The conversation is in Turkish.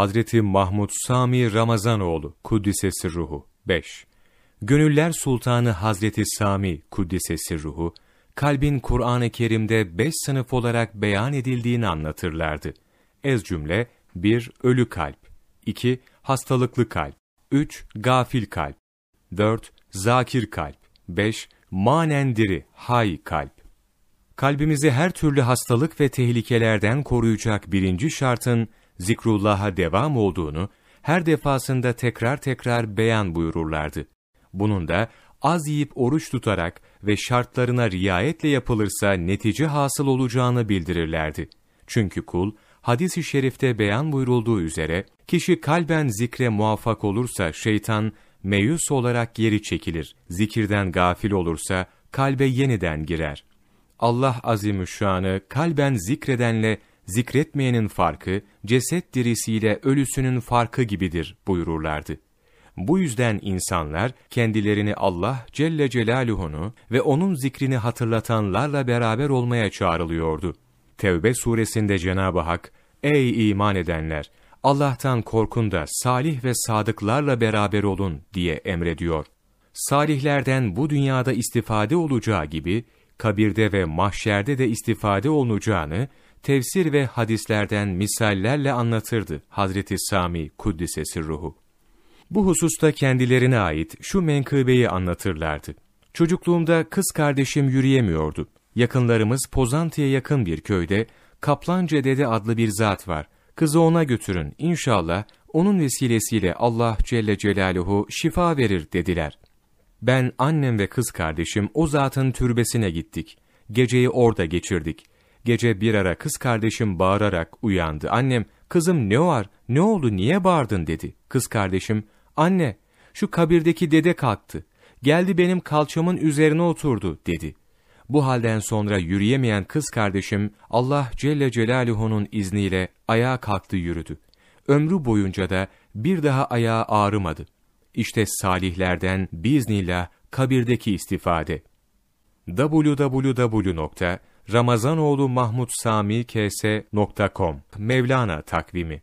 Hazreti Mahmud Sami Ramazanoğlu Kuddisesi Ruhu 5. Gönüller Sultanı Hazreti Sami Kuddisesi Ruhu, kalbin Kur'an-ı Kerim'de beş sınıf olarak beyan edildiğini anlatırlardı. Ez cümle 1. Ölü kalp 2. Hastalıklı kalp 3. Gafil kalp 4. Zakir kalp 5. Manen diri, hay kalp. Kalbimizi her türlü hastalık ve tehlikelerden koruyacak birinci şartın zikrullah'a devam olduğunu her defasında tekrar tekrar beyan buyururlardı. Bunun da az yiyip oruç tutarak ve şartlarına riayetle yapılırsa netice hasıl olacağını bildirirlerdi. Çünkü kul, hadis-i şerifte beyan buyurulduğu üzere, kişi kalben zikre muvaffak olursa şeytan, meyus olarak geri çekilir, zikirden gafil olursa kalbe yeniden girer. Allah azimüşşanı kalben zikredenle zikretmeyenin farkı, ceset dirisiyle ölüsünün farkı gibidir buyururlardı. Bu yüzden insanlar kendilerini Allah Celle Celaluhu'nu ve onun zikrini hatırlatanlarla beraber olmaya çağrılıyordu. Tevbe suresinde Cenab-ı Hak, Ey iman edenler! Allah'tan korkun da salih ve sadıklarla beraber olun diye emrediyor. Salihlerden bu dünyada istifade olacağı gibi, kabirde ve mahşerde de istifade olunacağını, tefsir ve hadislerden misallerle anlatırdı Hazreti Sami Kuddisesi ruhu. Bu hususta kendilerine ait şu menkıbeyi anlatırlardı. Çocukluğumda kız kardeşim yürüyemiyordu. Yakınlarımız Pozantı'ya yakın bir köyde Kaplanca Dede adlı bir zat var. Kızı ona götürün, inşallah onun vesilesiyle Allah Celle Celaluhu şifa verir dediler. Ben, annem ve kız kardeşim o zatın türbesine gittik. Geceyi orada geçirdik. Gece bir ara kız kardeşim bağırarak uyandı. Annem, kızım ne var, ne oldu, niye bağırdın dedi. Kız kardeşim, anne, şu kabirdeki dede kalktı. Geldi benim kalçamın üzerine oturdu dedi. Bu halden sonra yürüyemeyen kız kardeşim Allah Celle Celaluhu'nun izniyle ayağa kalktı yürüdü. Ömrü boyunca da bir daha ayağı ağrımadı. İşte salihlerden biiznillah kabirdeki istifade. www.ramazanoğlu Mahmud Sami Mevlana takvimi